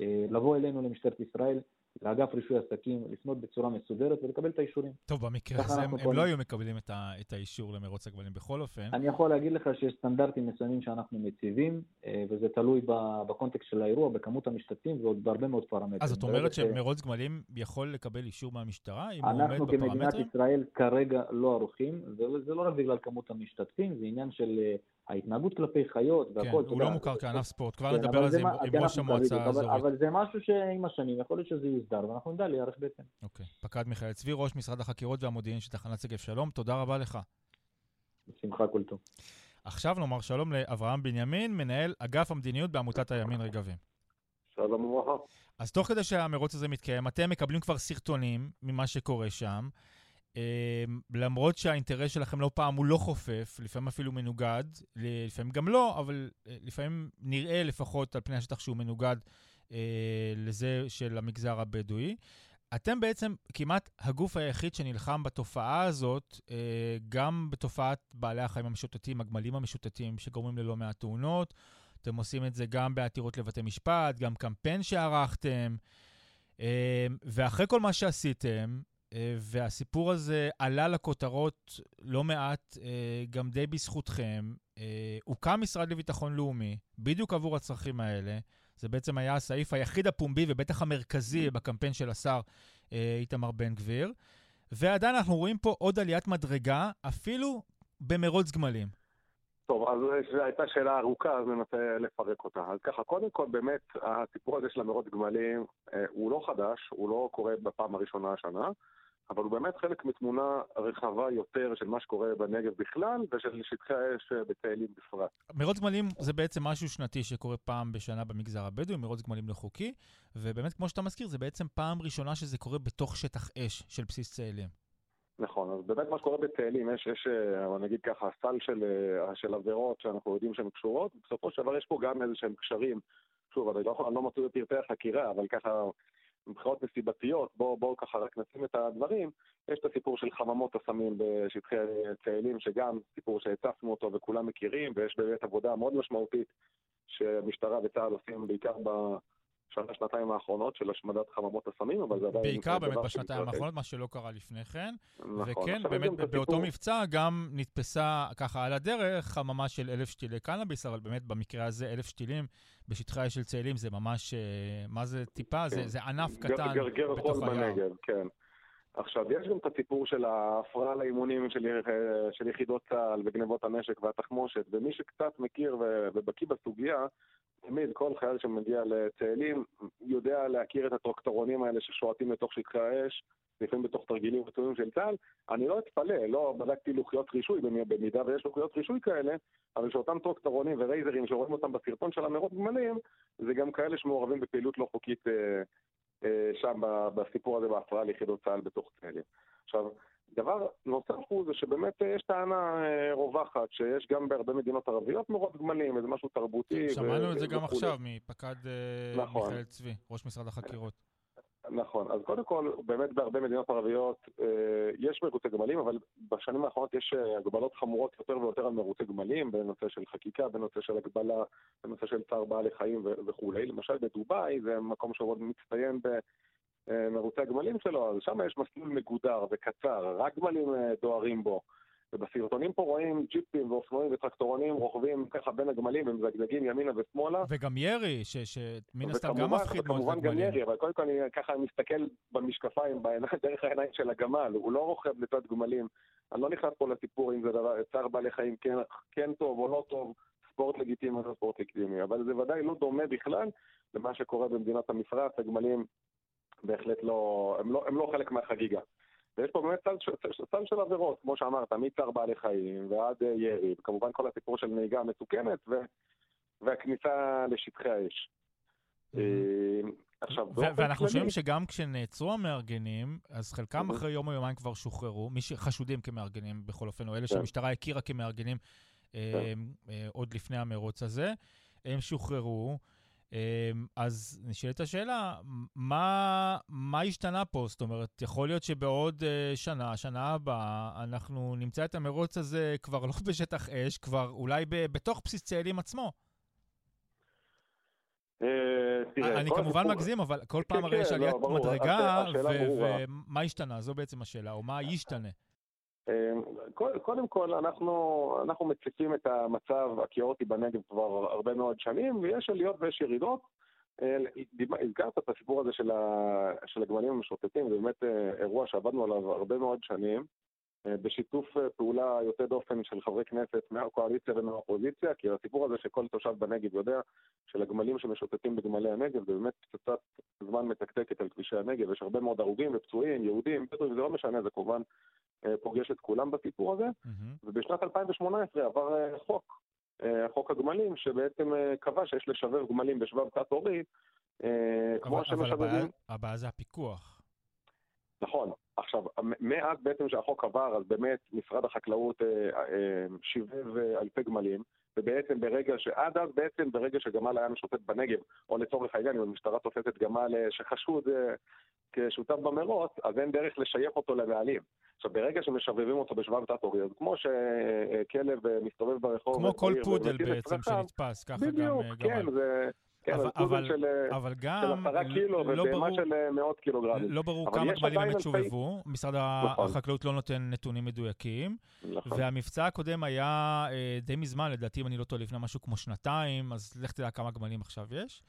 אה, לבוא אלינו למשטרת ישראל, לאגף רישוי עסקים, לפנות בצורה מסודרת ולקבל את האישורים. טוב, במקרה הזה הם, הם. לא היו מקבלים את, ה, את האישור למרוץ הגבלים בכל אופן. אני יכול להגיד לך שיש סטנדרטים מסוימים שאנחנו מציבים, אה, וזה תלוי בקונטקסט של האירוע, בכמות המשתתפים ועוד בהרבה מאוד פרמטרים. אז זאת אומרת ש- שמרוץ גמלים יכול לקבל אישור מהמשטרה, אם הוא עומד אנחנו כמדינת בפרמטרים? ישראל כרגע לא ערוכים, וזה לא רק בגלל כמות המשתתפים, זה עניין של אה, ההתנהגות כלפי חיות כן, והכל. אתה הוא יודע, לא מוכר כענף ספורט. כבר כן, נדבר אבל על זה עם, כן, ראש המועצה בדיוק, אבל- האזורית. אבל זה משהו שעם השנים יכול להיות שזה יוסדר, ואנחנו נדע להיערך בהתאם. אוקיי. פקד מיכאל צבי, ראש משרד החקירות והמודיעין של תחנת שגב שלום, תודה רבה לך. בשמחה, כל טוב. עכשיו נאמר שלום לאברהם בנימין, מנהל אגף המדיניות בעמותת הימין רגבים. שלום וברכה. אז תוך כדי שהמרוץ הזה מתקיים, אתם מקבלים כבר סרטונים ממה שקורה שם. אה, למרות שהאינטרס שלכם לא פעם הוא לא חופף, לפעמים אפילו מנוגד, לפעמים גם לא, אבל אה, לפעמים נראה לפחות על פני השטח שהוא מנוגד אה, לזה של המגזר הבדואי. אתם בעצם כמעט הגוף היחיד שנלחם בתופעה הזאת, אה, גם בתופעת בעלי החיים המשוטטים, הגמלים המשוטטים, שגורמים ללא מעט תאונות. אתם עושים את זה גם בעתירות לבתי משפט, גם קמפיין שערכתם. אה, ואחרי כל מה שעשיתם, והסיפור הזה עלה לכותרות לא מעט, אה, גם די בזכותכם, אה, הוקם משרד לביטחון לאומי, בדיוק עבור הצרכים האלה. זה בעצם היה הסעיף היחיד הפומבי ובטח המרכזי בקמפיין של השר אה, איתמר בן גביר. ועדיין אנחנו רואים פה עוד עליית מדרגה, אפילו במרוץ גמלים. טוב, אז זו הייתה שאלה ארוכה, אז ננסה לפרק אותה. אז ככה, קודם כל, באמת, הסיפור הזה של המרוץ גמלים אה, הוא לא חדש, הוא לא קורה בפעם הראשונה השנה, אבל הוא באמת חלק מתמונה רחבה יותר של מה שקורה בנגב בכלל ושל שטחי האש בצאלים בפרט. מרוץ גמלים זה בעצם משהו שנתי שקורה פעם בשנה במגזר הבדואי, מרוץ גמלים לא חוקי, ובאמת, כמו שאתה מזכיר, זה בעצם פעם ראשונה שזה קורה בתוך שטח אש של בסיס צאלים. נכון, אז באמת מה שקורה בצאלים, יש, יש אה, נגיד ככה, סל של, אה, של עבירות שאנחנו יודעים שהן קשורות, בסופו של דבר יש פה גם איזה שהם קשרים. שוב, אני לא, אני לא מצוי בפרטי החקירה, אבל ככה מבחינות נסיבתיות, בואו בוא ככה רק נשים את הדברים, יש את הסיפור של חממות הסמים בשטחי צאלים, שגם סיפור שהצפנו אותו וכולם מכירים, ויש באמת עבודה מאוד משמעותית שמשטרה וצה"ל עושים בעיקר בשנה, שנתיים האחרונות של השמדת חממות הסמים, אבל זה עדיין... בעיקר באמת בשנתיים האחרונות, מה שלא קרה לפני כן. נכון. וכן, באמת באותו הסיפור... מבצע גם נתפסה ככה על הדרך חממה של אלף שתילי קנאביס, אבל באמת במקרה הזה אלף שתילים בשטחי האש של צאלים זה ממש, אה, מה זה טיפה? כן. זה, זה ענף קטן גרגר בתוך היער. בנגב, כן. עכשיו, יש גם את הסיפור של ההפרעה לאימונים של, אה, של יחידות צה"ל וגנבות הנשק והתחמושת, ומי שקצת מכיר ובקיא בסוגיה, תמיד כל חייל שמגיע לצאלים יודע להכיר את הטרקטורונים האלה ששועטים לתוך שטחי האש, לפעמים בתוך תרגילים רצויים של צה"ל. אני לא אתפלא, לא בדקתי לוחיות רישוי, במידה ויש לוחיות רישוי כאלה, אבל שאותם טרקטורונים ורייזרים שרואים אותם בסרטון של המרוץ גמלים, זה גם כאלה שמעורבים בפעילות לא חוקית אה, אה, שם בסיפור הזה בהפרעה ליחידות צה"ל בתוך צאלים. עכשיו, דבר נוסף הוא זה שבאמת יש טענה אה, רווחת שיש גם בהרבה מדינות ערביות מורות גמלים, איזה משהו תרבותי. שמענו את זה גם עכשיו מפקד אה, נכון. מיכאל צבי, ראש משרד החקירות. נכון, אז קודם כל, באמת בהרבה מדינות ערביות אה, יש מרוצי גמלים, אבל בשנים האחרונות יש הגבלות חמורות יותר ויותר על מרוצי גמלים, בנושא של חקיקה, בנושא של הגבלה, בנושא של צער בעלי חיים וכולי. למשל בדובאי, זה מקום שעוד מצטיין במרוצי הגמלים שלו, אז שם יש מסלול מגודר וקצר, רק גמלים דוהרים בו. ובסרטונים פה רואים ג'יפים ואופנועים וטרקטורונים רוכבים ככה בין הגמלים ומזגזגים ימינה ושמאלה. וגם ירי, שמן הסתם גם מפחיד מאוד וכמובן גם ירי, אבל קודם כל אני ככה מסתכל במשקפיים, דרך העיניים של הגמל, הוא לא רוכב לצד גמלים. אני לא נכנס פה לסיפור אם זה דבר, צער בעלי חיים כן, כן טוב או לא טוב, ספורט לגיטימי או לא ספורט לגיטימי, אבל זה ודאי לא דומה בכלל למה שקורה במדינת המפרץ, הגמלים בהחלט לא, הם לא, הם לא חלק מהחגיגה. ויש פה באמת סל, סל של עבירות, כמו שאמרת, מצער בעלי חיים ועד אה, ירי, וכמובן כל הסיפור של נהיגה מסוכנת ו, והכניסה לשטחי האש. אה, עכשיו, ואנחנו חושבים שגם כשנעצרו המארגנים, אז חלקם אחרי יום או יומיים כבר שוחררו, מי שחשודים כמארגנים בכל אופן, או אלה כן. שהמשטרה הכירה כמארגנים אה, כן. עוד לפני המרוץ הזה, הם שוחררו. אמ, אז נשאלת השאלה, מה, מה השתנה פה? זאת אומרת, יכול להיות שבעוד uh, שנה, שנה הבאה, אנחנו נמצא את המרוץ הזה כבר לא בשטח אש, כבר אולי ב, בתוך בסיס צאלים עצמו. אה, אני כמובן מגזים, אבל כל פעם כן, הרי יש כן, עליית לא, מדרגה, ומה השתנה? זו בעצם השאלה, או מה ישתנה? אמ, קודם כל, אנחנו, אנחנו מציפים את המצב הכאוטי בנגב כבר הרבה מאוד שנים, ויש עליות ויש ירידות. אה, הזכרת את הסיפור הזה של, של הגמלים המשוטטים, זה באמת אה, אירוע שעבדנו עליו הרבה מאוד שנים, בשיתוף פעולה יוצא דופן של חברי כנסת מהקואליציה ומהאופוזיציה, כי הסיפור הזה שכל תושב בנגב יודע של הגמלים שמשוטטים בגמלי הנגב, זה באמת פצצת זמן מתקתקת על כבישי הנגב, יש הרבה מאוד הרוגים ופצועים, יהודים, בדואים, זה לא משנה, זה כמובן אה, פוגש את כולם בסיפור הזה, mm-hmm. ובשנת 2018 עבר אה, חוק, אה, חוק הגמלים, שבעצם קבע שיש לשבר גמלים בשבב תת-הורי, כמו שמשבבים... אבל הבעיה זה הפיקוח. נכון. עכשיו, מאז בעצם שהחוק עבר, אז באמת משרד החקלאות שיבב אלפי גמלים, ובעצם ברגע ש... עד אז בעצם ברגע שגמל היה משוטט בנגב, או לצורך העניין, אם המשטרה תופסת גמל שחשוד כשותף במרוץ, אז אין דרך לשייך אותו לבעלים. עכשיו, ברגע שמשבבים אותו בשבב תת-הורי, אז כמו שכלב מסתובב ברחוב... כמו כל פודל בעצם שנתפס, ככה גם גמל. בדיוק, כן, זה... כן, אבל, אבל, של, אבל גם... של עשרה קילו לא ובהמה ברור, של אה, מאות קילוגרמים. לא ברור כמה גמלים באמת שובבו, משרד נכון. החקלאות לא נותן נתונים מדויקים. נכון. והמבצע הקודם היה אה, די מזמן, לדעתי, אם אני לא טועה, לפני משהו כמו שנתיים, אז לך תדע כמה גמלים עכשיו יש.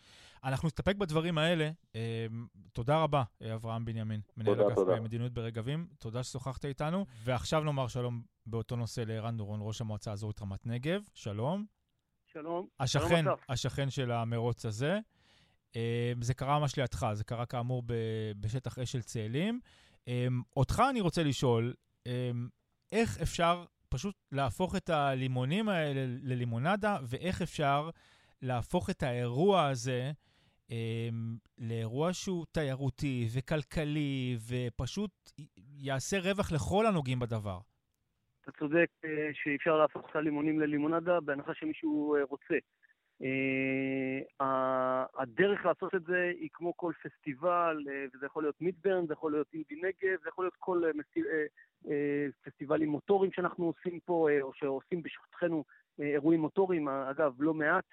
אנחנו נסתפק בדברים האלה. אה, תודה רבה, אה, אברהם בנימין, מנהל אגף מדיניות ברגבים. תודה ששוחחת איתנו. ועכשיו נאמר שלום באותו נושא לערן דורון, ראש המועצה האזורית רמת נגב. שלום. שלום. השכן, שלום השכן של המרוץ הזה. אה, זה קרה ממש לידך, זה קרה כאמור בשטח אש של צאלים. אמ, אותך אני רוצה לשאול, אמ, איך אפשר פשוט להפוך את הלימונים האלה ללימונדה, ואיך אפשר להפוך את האירוע הזה לאירוע שהוא תיירותי וכלכלי, ופשוט יעשה רווח לכל הנוגעים בדבר. אתה צודק אה, שאפשר להפוך את הלימונים ללימונדה, בהנחה שמישהו אה, רוצה. Uh, הדרך לעשות את זה היא כמו כל פסטיבל, וזה יכול להיות מידברן, זה יכול להיות אינדי נגב, זה יכול להיות כל פסטיבלים מוטוריים שאנחנו עושים פה, או שעושים בשטחנו uh, אירועים מוטוריים, אגב, לא מעט.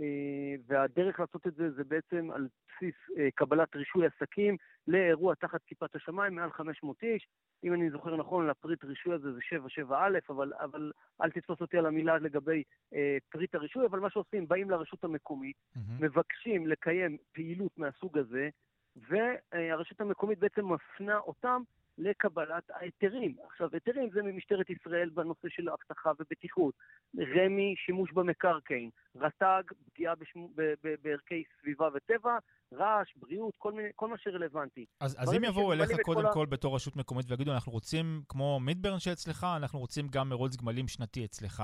אה, והדרך לעשות את זה זה בעצם על בסיס אה, קבלת רישוי עסקים לאירוע תחת כיפת השמיים, מעל 500 איש. אם אני זוכר נכון, לפריט רישוי הזה זה 77א, אבל, אבל אל תתפוס אותי על המילה לגבי אה, פריט הרישוי, אבל מה שעושים, באים לרשות המקומית, mm-hmm. מבקשים לקיים פעילות מהסוג הזה, והרשות המקומית בעצם מפנה אותם לקבלת ההיתרים. עכשיו, היתרים זה ממשטרת ישראל בנושא של אבטחה ובטיחות, רמ"י, שימוש במקרקעין, רט"ג, פגיעה בשמו, ב, ב, בערכי סביבה וטבע, רעש, בריאות, כל, מיני, כל מה שרלוונטי. אז, אז אם יבואו אליך קודם כל ה... בתור רשות מקומית ויגידו, אנחנו רוצים, כמו מידברן שאצלך, אנחנו רוצים גם מרוץ גמלים שנתי אצלך,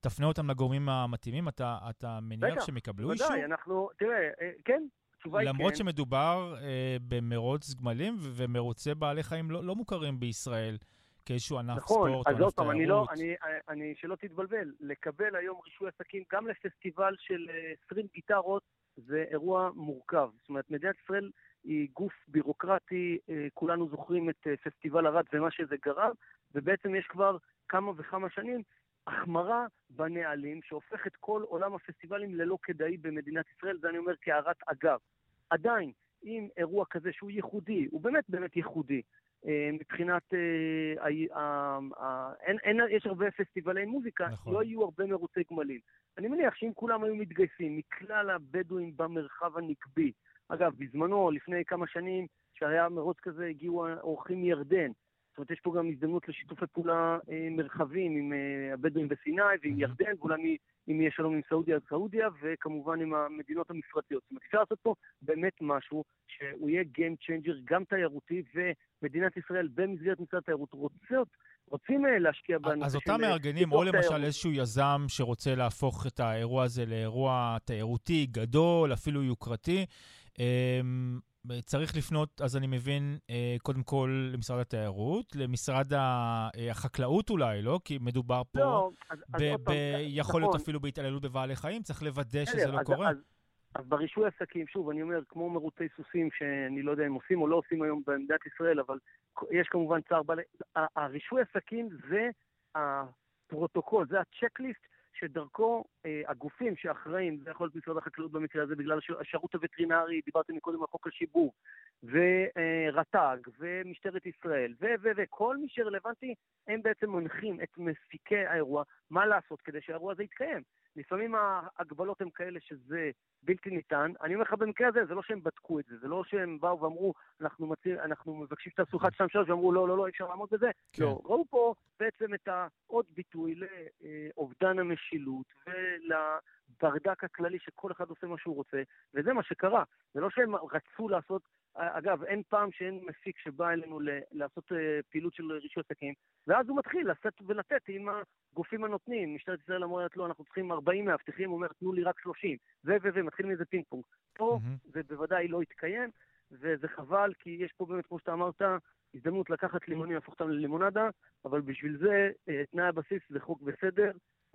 תפנה אותם לגורמים המתאימים, אתה, אתה מניח שהם יקבלו אישור? בוודאי, אנחנו, תראה, אה, כן, התשובה היא כן. למרות שמדובר אה, במרוץ גמלים ומרוצי בעלי חיים לא, לא מוכרים בישראל. כאיזשהו ענף נכון, ספורט ענף תיירות. נכון, אז עוד פעם, אני לא, אני, אני, שלא תתבלבל, לקבל היום רישוי עסקים גם לפסטיבל של 20 אה, גיטרות זה אירוע מורכב. זאת אומרת, מדינת ישראל היא גוף בירוקרטי, אה, כולנו זוכרים את אה, פסטיבל ערד ומה שזה גרם, ובעצם יש כבר כמה וכמה שנים החמרה בנהלים שהופך את כל עולם הפסטיבלים ללא כדאי במדינת ישראל, זה אני אומר כהערת אגב. עדיין, אם אירוע כזה שהוא ייחודי, הוא באמת באמת ייחודי, אה, מבחינת, אה, אה, אין, אין, יש הרבה פסטיבלי מוזיקה, נכון. לא יהיו הרבה מרוצי גמלים. אני מניח שאם כולם היו מתגייסים מכלל הבדואים במרחב הנקבי, אגב, בזמנו, לפני כמה שנים, כשהיה מרוץ כזה, הגיעו אורחים מירדן, זאת אומרת, יש פה גם הזדמנות לשיתופי פעולה אה, מרחבים עם אה, הבדואים בסיני ועם. ירדן, ואולי אם יהיה שלום עם סעודיה, אז סעודיה, וכמובן עם המדינות המפרטיות. זאת אומרת, אפשר לעשות פה באמת משהו שהוא יהיה Game Changer, גם תיירותי, ומדינת ישראל במסגרת משרד התיירות רוצות, רוצים אה, להשקיע בנושא. אז אותם מארגנים, או למשל תיירות. איזשהו יזם שרוצה להפוך את האירוע הזה לאירוע תיירותי גדול, אפילו יוקרתי, אמ, צריך לפנות, אז אני מבין, אה, קודם כל למשרד התיירות, למשרד אה, החקלאות אולי, לא? כי מדובר פה, לא, אז, ב- אז ב- יכול להיות נכון. אפילו בהתעללות בבעלי חיים, צריך לוודא שזה לא אז, קורה. אז, אז ברישוי עסקים, שוב, אני אומר, כמו מרוצי סוסים, שאני לא יודע אם עושים או לא עושים היום במדינת ישראל, אבל יש כמובן צער בעלי... הרישוי עסקים זה הפרוטוקול, זה ה checklist שדרכו אה, הגופים שאחראים, זה יכול להיות משרד החקלאות במקרה הזה, בגלל השירות הווטרינרי, דיברתי מקודם על חוק השיבוב, ורט"ג, ומשטרת ישראל, וכל מי שרלוונטי, הם בעצם מנחים את מפיקי האירוע מה לעשות כדי שהאירוע הזה יתקיים. לפעמים ההגבלות הן כאלה שזה בלתי ניתן. אני אומר לך במקרה הזה, זה לא שהם בדקו את זה, זה לא שהם באו ואמרו, אנחנו, מציא, אנחנו מבקשים שתעשו 1, 2, 3, ואמרו, לא, לא, לא, אי אפשר לעמוד בזה. כן. לא, ראו פה בעצם את העוד ביטוי לאובדן המשילות ולברדק הכללי שכל אחד עושה מה שהוא רוצה, וזה מה שקרה. זה לא שהם רצו לעשות אגב, אין פעם שאין מפיק שבא אלינו לעשות אה, פעילות של רישוי עסקים, ואז הוא מתחיל לשאת ולתת עם הגופים הנותנים. משטרת ישראל אומרת לו, לא, אנחנו צריכים 40 מאבטחים, הוא אומר, תנו לי רק 30, ו... ו... ו... מתחיל מזה פינג פונג. פה mm-hmm. זה בוודאי לא יתקיים, וזה חבל, כי יש פה באמת, כמו שאתה אמרת, הזדמנות לקחת לימונים, להפוך אותם ללימונדה, אבל בשביל זה אה, תנאי הבסיס זה חוק וסדר,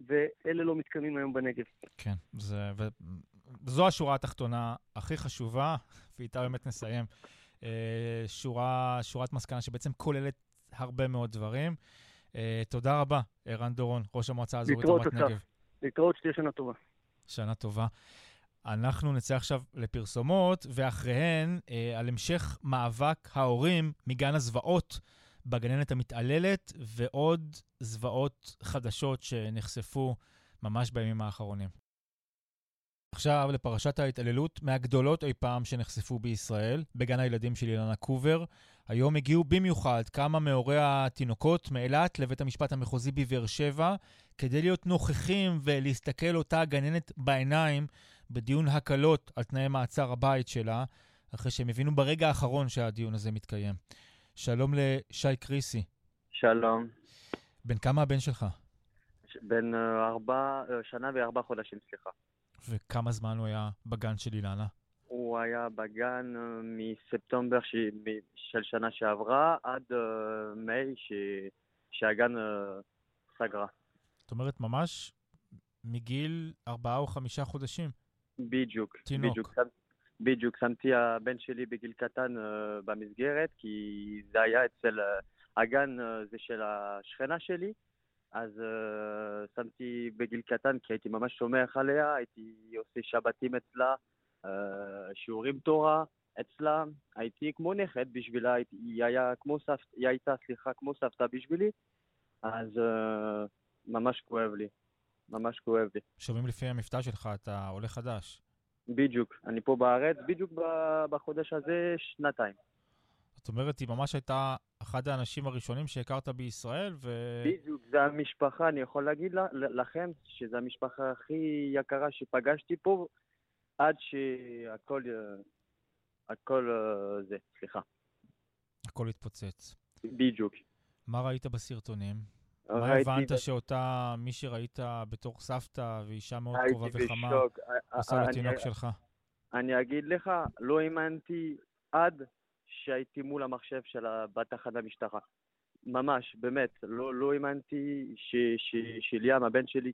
ואלה לא מתקיימים היום בנגב. כן, זה, ו... זו השורה התחתונה הכי חשובה, ואיתה באמת נסיים. אה, שורה, שורת מסקנה שבעצם כוללת הרבה מאוד דברים. אה, תודה רבה, ערן דורון, ראש המועצה האזורית רמת נגב. להתראות, שתהיה שנה טובה. שנה טובה. אנחנו נצא עכשיו לפרסומות, ואחריהן אה, על המשך מאבק ההורים מגן הזוועות בגננת המתעללת, ועוד זוועות חדשות שנחשפו ממש בימים האחרונים. עכשיו לפרשת ההתעללות מהגדולות אי פעם שנחשפו בישראל, בגן הילדים של אילנה קובר. היום הגיעו במיוחד כמה מהורי התינוקות מאילת לבית המשפט המחוזי בבאר שבע, כדי להיות נוכחים ולהסתכל אותה גננת בעיניים בדיון הקלות על תנאי מעצר הבית שלה, אחרי שהם הבינו ברגע האחרון שהדיון הזה מתקיים. שלום לשי קריסי. שלום. בן כמה הבן שלך? בן אה, ארבע, אה, שנה וארבע חודשים, סליחה. וכמה זמן הוא היה בגן של אילנה? הוא היה בגן אה, מספטמבר ש... של שנה שעברה עד אה, מאי ש... שהגן אה, סגרה. זאת אומרת, ממש מגיל ארבעה או חמישה חודשים. בדיוק. תינוק. בדיוק. בדיוק. שמתי הבן שלי בגיל קטן אה, במסגרת, כי זה היה אצל... אה, הגן אה, זה של השכנה שלי, אז אה, שמתי בגיל קטן, כי הייתי ממש סומך עליה, הייתי עושה שבתים אצלה, אה, שיעורים תורה אצלה, הייתי כמו נכד בשבילה, הייתי, היא, היה כמו סבתא, היא הייתה, סליחה, כמו סבתא בשבילי, אז אה, ממש כואב לי, ממש כואב לי. שומעים לפי המבטא שלך, אתה עולה חדש. בדיוק, אני פה בארץ, בדיוק בחודש הזה שנתיים. זאת אומרת, היא ממש הייתה אחד האנשים הראשונים שהכרת בישראל, ו... בדיוק, זה המשפחה, אני יכול להגיד לכם שזו המשפחה הכי יקרה שפגשתי פה, עד שהכל, אה, הכל אה, זה, סליחה, הכל התפוצץ. בדיוק. מה ראית בסרטונים? מה הבנת שאותה, מי שראית בתור סבתא ואישה מאוד קרובה וחמה, בשוק. אה, עושה אה, לתינוק שלך? אני אגיד לך, לא האמנתי עד שהייתי מול המחשב של בתחנת המשטרה. ממש, באמת, לא, לא האמנתי שליאם, הבן שלי,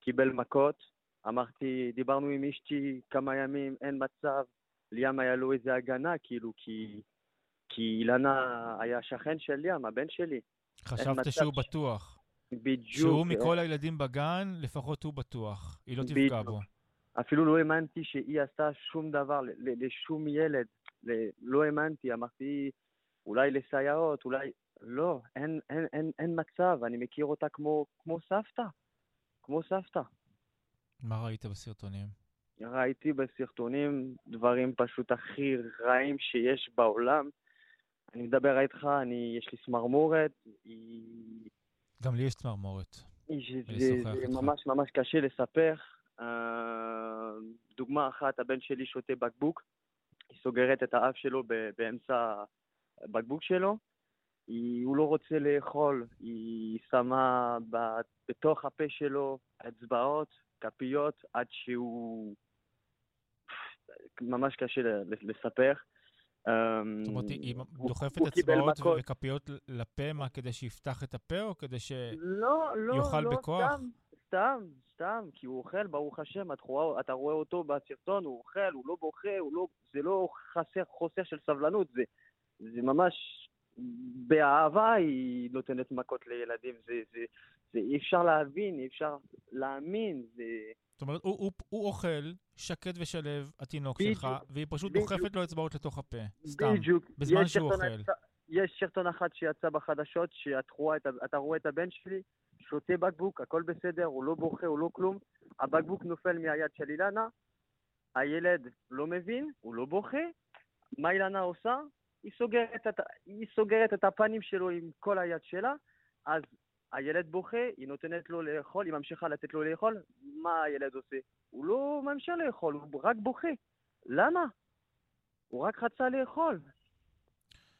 קיבל מכות. אמרתי, דיברנו עם אשתי כמה ימים, אין מצב. ליאם היה לו איזה הגנה, כאילו, כי, כי אילנה היה שכן של ליאם, הבן שלי. חשבת שהוא ש- בטוח. בדיוק. שהוא מכל הילדים בגן, לפחות הוא בטוח. היא לא תפגע בדיוק. בו. אפילו לא האמנתי שהיא עשתה שום דבר לשום ילד. לא האמנתי, אמרתי, אולי לסייעות, אולי... לא, אין, אין, אין, אין מצב, אני מכיר אותה כמו, כמו סבתא. כמו סבתא. מה ראית בסרטונים? ראיתי בסרטונים דברים פשוט הכי רעים שיש בעולם. אני מדבר איתך, אני, יש לי צמרמורת, היא... גם לי יש צמרמורת. היא- זה, זה איתך. ממש ממש קשה לספר. אה, דוגמה אחת, הבן שלי שותה בקבוק, היא סוגרת את האף שלו ב- באמצע הבקבוק שלו, היא, הוא לא רוצה לאכול, היא שמה ב- בתוך הפה שלו אצבעות, כפיות, עד שהוא... ממש קשה לספר. זאת אומרת, היא הוא- דוחפת אצבעות. וכפיות לפה, מה, כדי שיפתח את הפה, או כדי ש... לא, לא, לא, בכוח? סתם, סתם, סתם, כי הוא אוכל, ברוך השם, אתה רואה, אתה רואה אותו בסרטון, הוא אוכל, הוא לא בוכה, הוא לא, זה לא חסר, חוסר של סבלנות, זה, זה ממש, באהבה היא נותנת מכות לילדים, זה, זה, זה אי אפשר להבין, אי אפשר להאמין, זה... זאת אומרת, הוא, הוא, הוא אוכל שקט ושלב, התינוק בדיוק, שלך, והיא פשוט בדיוק. דוחפת לו אצבעות לתוך הפה. סתם. בדיוק. בזמן שהוא סרטון אוכל. יצא- יש סרטון אחד שיצא בחדשות, שאתה רואה את רואה הבן שלי, שותה בקבוק, הכל בסדר, הוא לא בוכה, הוא לא כלום. הבקבוק נופל מהיד של אילנה, הילד לא מבין, הוא לא בוכה. מה אילנה עושה? היא סוגרת, את, היא סוגרת את הפנים שלו עם כל היד שלה, אז הילד בוכה, היא נותנת לו לאכול, היא ממשיכה לתת לו לאכול, מה הילד עושה? הוא לא ממשיך לאכול, הוא רק בוכה. למה? הוא רק רצה לאכול.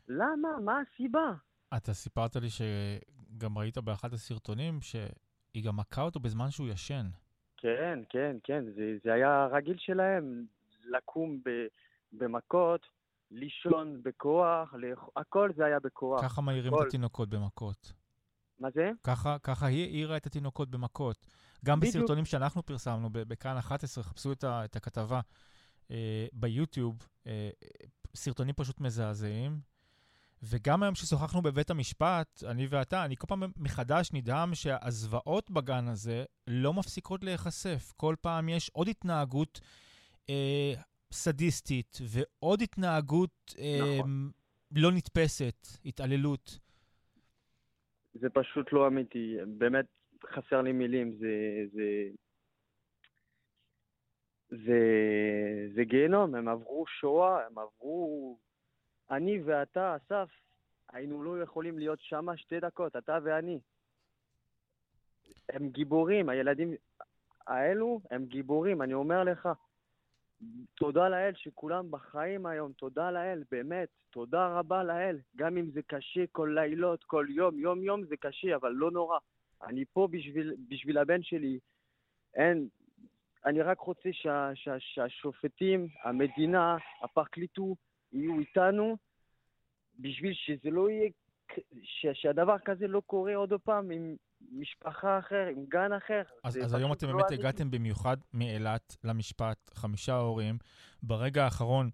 למה? מה הסיבה? אתה סיפרת לי שגם ראית באחד הסרטונים שהיא גם מכה אותו בזמן שהוא ישן. כן, כן, כן, זה, זה היה רגיל שלהם, לקום ב, במכות, לישון בכוח, לאכ... הכל זה היה בכוח. ככה מעירים את. התינוקות במכות. מה זה? ככה, ככה היא העירה את התינוקות במכות. גם בדיוק. בסרטונים שאנחנו פרסמנו בכאן 11, חפשו את, ה, את הכתבה אה, ביוטיוב, אה, סרטונים פשוט מזעזעים. וגם היום כששוחחנו בבית המשפט, אני ואתה, אני כל פעם מחדש נדהם שהזוועות בגן הזה לא מפסיקות להיחשף. כל פעם יש עוד התנהגות אה, סדיסטית ועוד התנהגות אה, נכון. לא נתפסת, התעללות. זה פשוט לא אמיתי, באמת חסר לי מילים, זה... זה... זה, זה גיהנום, הם עברו שואה, הם עברו... אני ואתה, אסף, היינו לא יכולים להיות שם שתי דקות, אתה ואני. הם גיבורים, הילדים האלו הם גיבורים, אני אומר לך. תודה לאל שכולם בחיים היום, תודה לאל, באמת, תודה רבה לאל. גם אם זה קשה כל לילות, כל יום, יום-יום זה קשה, אבל לא נורא. אני פה בשביל, בשביל הבן שלי. אין, אני רק רוצה שה, שה, שהשופטים, המדינה, הפרקליטות, יהיו איתנו, בשביל שזה לא יהיה, ש, שהדבר כזה לא קורה עוד פעם עם משפחה אחר, עם גן אחר. אז, אז היום אתם לא באמת. הגעתם במיוחד מאילת למשפט, חמישה הורים. ברגע האחרון,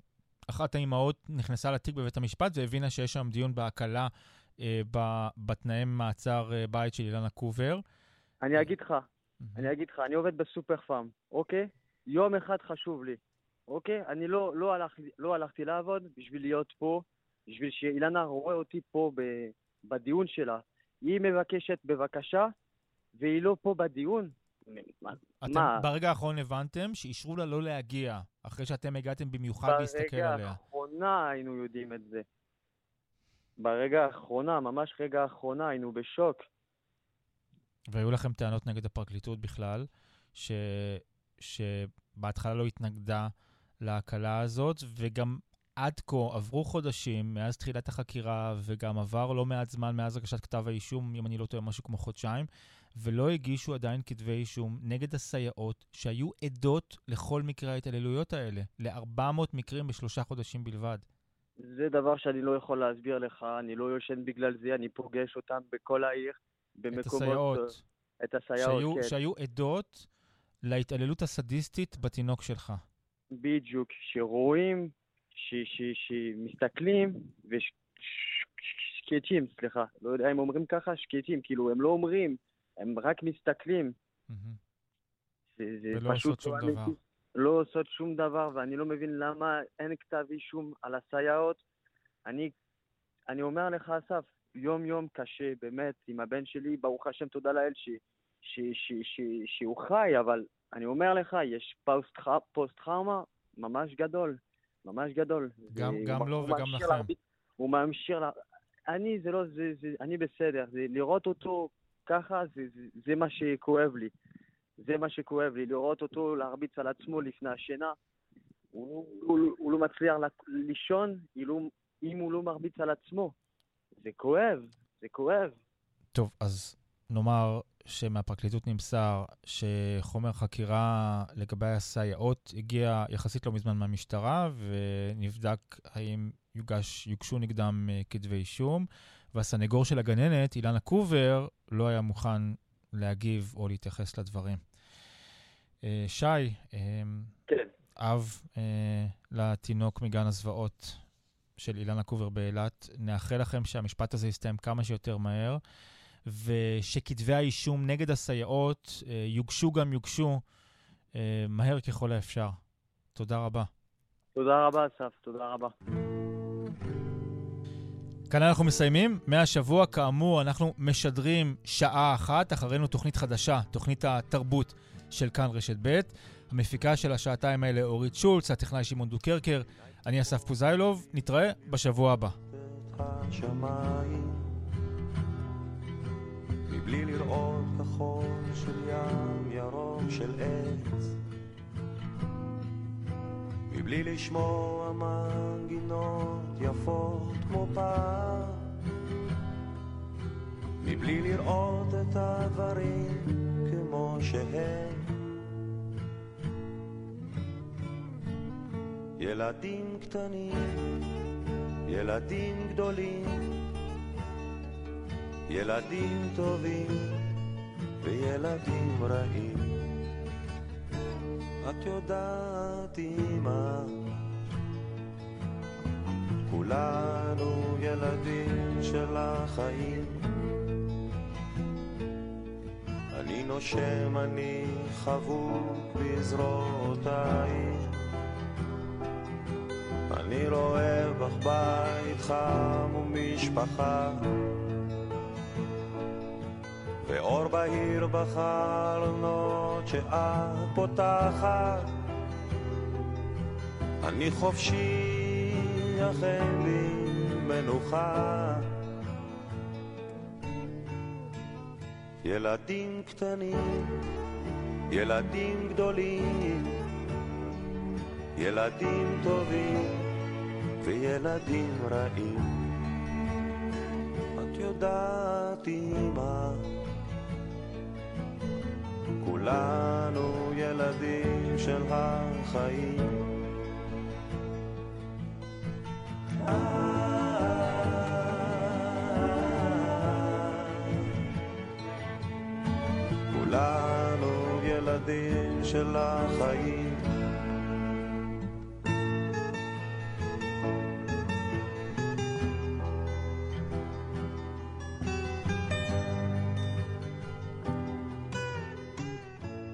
אחת האימהות נכנסה לתיק בבית המשפט והבינה שיש שם דיון בהקלה אה, ב- בתנאי מעצר אה, בית של אילנה קובר. אני אגיד לך, אני אגיד לך, אני עובד בסופר פארם, אוקיי? יום אחד חשוב לי, אוקיי? אני לא, לא, הלך, לא הלכתי לעבוד בשביל להיות פה, בשביל שאילנה רואה אותי פה ב, בדיון שלה. היא מבקשת בבקשה, והיא לא פה בדיון. מה? אתם מה? ברגע האחרון הבנתם שאישרו לה לא להגיע, אחרי שאתם הגעתם במיוחד להסתכל ברגע עליה. האחרונה היינו יודעים את זה. ברגע האחרונה, ממש רגע האחרונה, היינו בשוק. והיו לכם טענות נגד הפרקליטות בכלל, ש... שבהתחלה לא התנגדה להקלה הזאת, וגם עד כה עברו חודשים מאז תחילת החקירה, וגם עבר לא מעט זמן מאז הגשת כתב האישום, אם אני לא טועה, משהו כמו חודשיים, ולא הגישו עדיין כתבי אישום נגד הסייעות שהיו עדות לכל מקרי ההתעללויות האלה, ל-400 מקרים בשלושה חודשים בלבד. זה דבר שאני לא יכול להסביר לך, אני לא ישן בגלל זה, אני פוגש אותם בכל העיר, את במקומות... הסייעות, את הסייעות, שהיו, כן. שהיו עדות להתעללות הסדיסטית בתינוק שלך. בדיוק, שרואים, שמסתכלים, ושקטים, סליחה, לא יודע אם אומרים ככה, שקטים, כאילו, הם לא אומרים, הם רק מסתכלים. ולא עושות שום לא דבר. לא עושות שום דבר, ואני לא מבין למה אין כתב אישום על הסייעות. אני, אני אומר לך, אסף, יום-יום קשה, באמת, עם הבן שלי, ברוך השם, תודה לאל ש, ש, ש, ש, שהוא חי, אבל אני אומר לך, יש פוסט- פוסט-טראומה ממש גדול, ממש גדול. גם- זה- גם הוא לו וגם ממשיך לכם. להרביץ- הוא ממשיך, לה... אני, זה לא, זה, זה, אני בסדר, זה, לראות אותו ככה, זה, זה, זה מה שכואב לי. זה מה שכואב לי, לראות אותו להרביץ על עצמו לפני השינה. הוא, הוא, הוא לא מצליח לישון אם הוא לא מרביץ על עצמו. זה כואב, זה כואב. טוב, אז נאמר שמהפרקליטות נמסר שחומר חקירה לגבי הסייעות הגיע יחסית לא מזמן מהמשטרה, ונבדק האם יוגש, יוגשו נגדם אה, כתבי אישום, והסנגור של הגננת, אילנה קובר, לא היה מוכן להגיב או להתייחס לדברים. אה, שי, אה, כן. אב לתינוק מגן הזוועות של אילנה קובר באילת. נאחל לכם שהמשפט הזה יסתיים כמה שיותר מהר, ושכתבי האישום נגד הסייעות אה, יוגשו גם יוגשו אה, מהר ככל האפשר. תודה רבה. תודה רבה, אסף, תודה רבה. כאן אנחנו מסיימים. מהשבוע, כאמור, אנחנו משדרים שעה אחת, אחרינו תוכנית חדשה, תוכנית התרבות של כאן רשת ב'. המפיקה של השעתיים האלה אורית שולץ, הטכנאי שמעון דוקרקר, אני אסף פוזיילוב, נתראה בשבוע הבא. השמיים מבלי לראות כחול של ים ירוק של עץ. מבלי לשמוע מנגינות יפות כמו פעם. מבלי לראות את הדברים כמו שהם. ילדים קטנים ילדים גדולים, ילדים טובים וילדים רעים. את יודעת, אמא, כולנו ילדים של החיים. אני נושם, אני חבוק בזרועותייך. אני רואה בך בית חם ומשפחה ואור בהיר בחלונות שאת פותחת אני חופשי, אך אין לי מנוחה ילדים קטנים, ילדים גדולים ילדים טובים וילדים רעים. את יודעת, אמא, כולנו ילדים של החיים. כולנו ילדים של החיים.